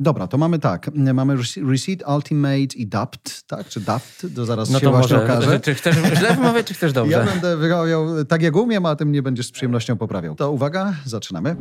Dobra, to mamy tak. Mamy Receipt, Ultimate i DAPT, tak? Czy DAPT? To zaraz No się to właśnie może, okaże. czy chcesz źle wymawiać, czy chcesz dobrze? Ja będę wymawiał tak jak umiem, a ty mnie będziesz z przyjemnością poprawiał. To uwaga, zaczynamy.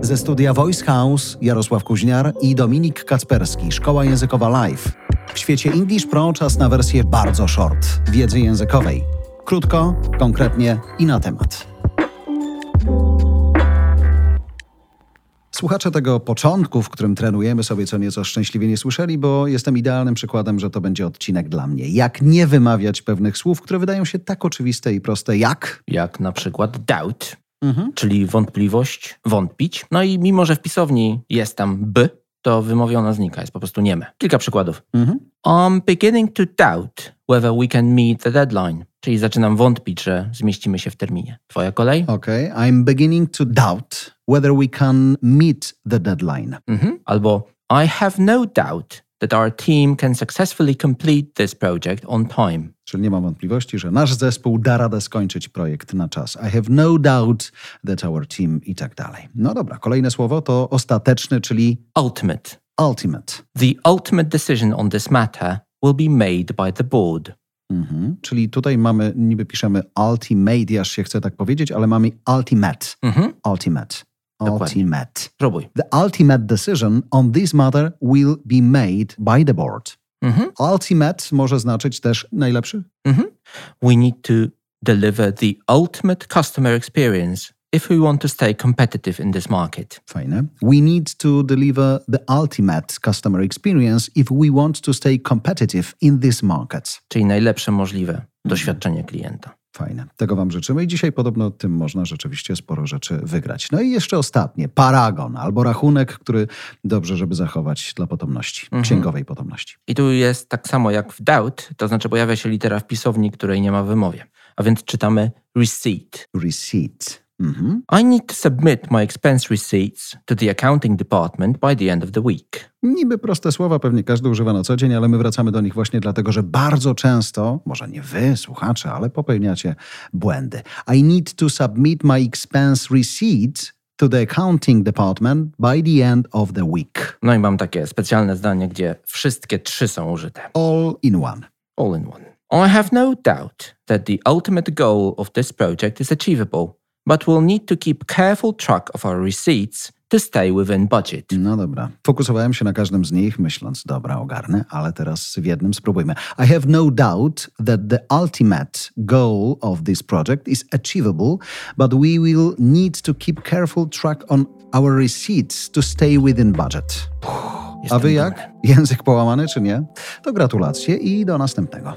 Ze studia Voice House Jarosław Kuźniar i Dominik Kacperski, Szkoła Językowa Live. W świecie English Pro czas na wersję bardzo short, wiedzy językowej. Krótko, konkretnie i na temat. Słuchacze tego początku, w którym trenujemy sobie co nieco szczęśliwie nie słyszeli, bo jestem idealnym przykładem, że to będzie odcinek dla mnie. Jak nie wymawiać pewnych słów, które wydają się tak oczywiste i proste jak... Jak na przykład doubt, Mhm. czyli wątpliwość, wątpić. No i mimo, że w pisowni jest tam b, to wymowiona znika, jest po prostu nieme. Kilka przykładów. Mhm. I'm beginning to doubt whether we can meet the deadline. Czyli zaczynam wątpić, że zmieścimy się w terminie. Twoja kolej? Okay, I'm beginning to doubt whether we can meet the deadline. Mhm. Albo I have no doubt that our team can successfully complete this project on time. Czyli nie mam wątpliwości, że nasz zespół da radę skończyć projekt na czas. I have no doubt that our team i tak dalej. No dobra, kolejne słowo to ostateczny, czyli Ultimate. ultimate. The ultimate decision on this matter will be made by the board. Mhm. Czyli tutaj mamy, niby piszemy ultimate, aż się chce tak powiedzieć, ale mamy ultimate. Mhm. Ultimate. Dokładnie. Ultimate. Spróbuj. The ultimate decision on this matter will be made by the board. Mhm. Ultimate może znaczyć też najlepszy? Mhm. We need to deliver the ultimate customer experience if we want to stay competitive in this market. Fajne. We need to deliver the ultimate customer experience if we want to stay competitive in this market. Czyli najlepsze możliwe doświadczenie klienta. Fajne. Tego Wam życzymy i dzisiaj podobno tym można rzeczywiście sporo rzeczy wygrać. No i jeszcze ostatnie, paragon albo rachunek, który dobrze, żeby zachować dla potomności, księgowej potomności. I tu jest tak samo jak w doubt, to znaczy pojawia się litera w pisowni, której nie ma w wymowie. A więc czytamy receipt. Receipt. Mhm. I need to submit my expense receipts to the accounting department by the end of the week. Niby proste słowa, pewnie każdy używa na co dzień, ale my wracamy do nich właśnie dlatego, że bardzo często, może nie wy, słuchacze, ale popełniacie błędy. I need to submit my expense receipt to the accounting department by the end of the week. No i mam takie specjalne zdanie, gdzie wszystkie trzy są użyte. All in one. All in one. I have no doubt that the ultimate goal of this project is achievable, but we'll need to keep careful track of our receipts to stay within budget. No dobra. Fokusowałem się na każdym z nich, myśląc, dobra, ogarnę, ale teraz w jednym spróbujmy. I have no doubt that the ultimate goal of this project is achievable, but we will need to keep careful track on our receipts to stay within budget. A wy jak? Język połamany czy nie? To gratulacje i do następnego.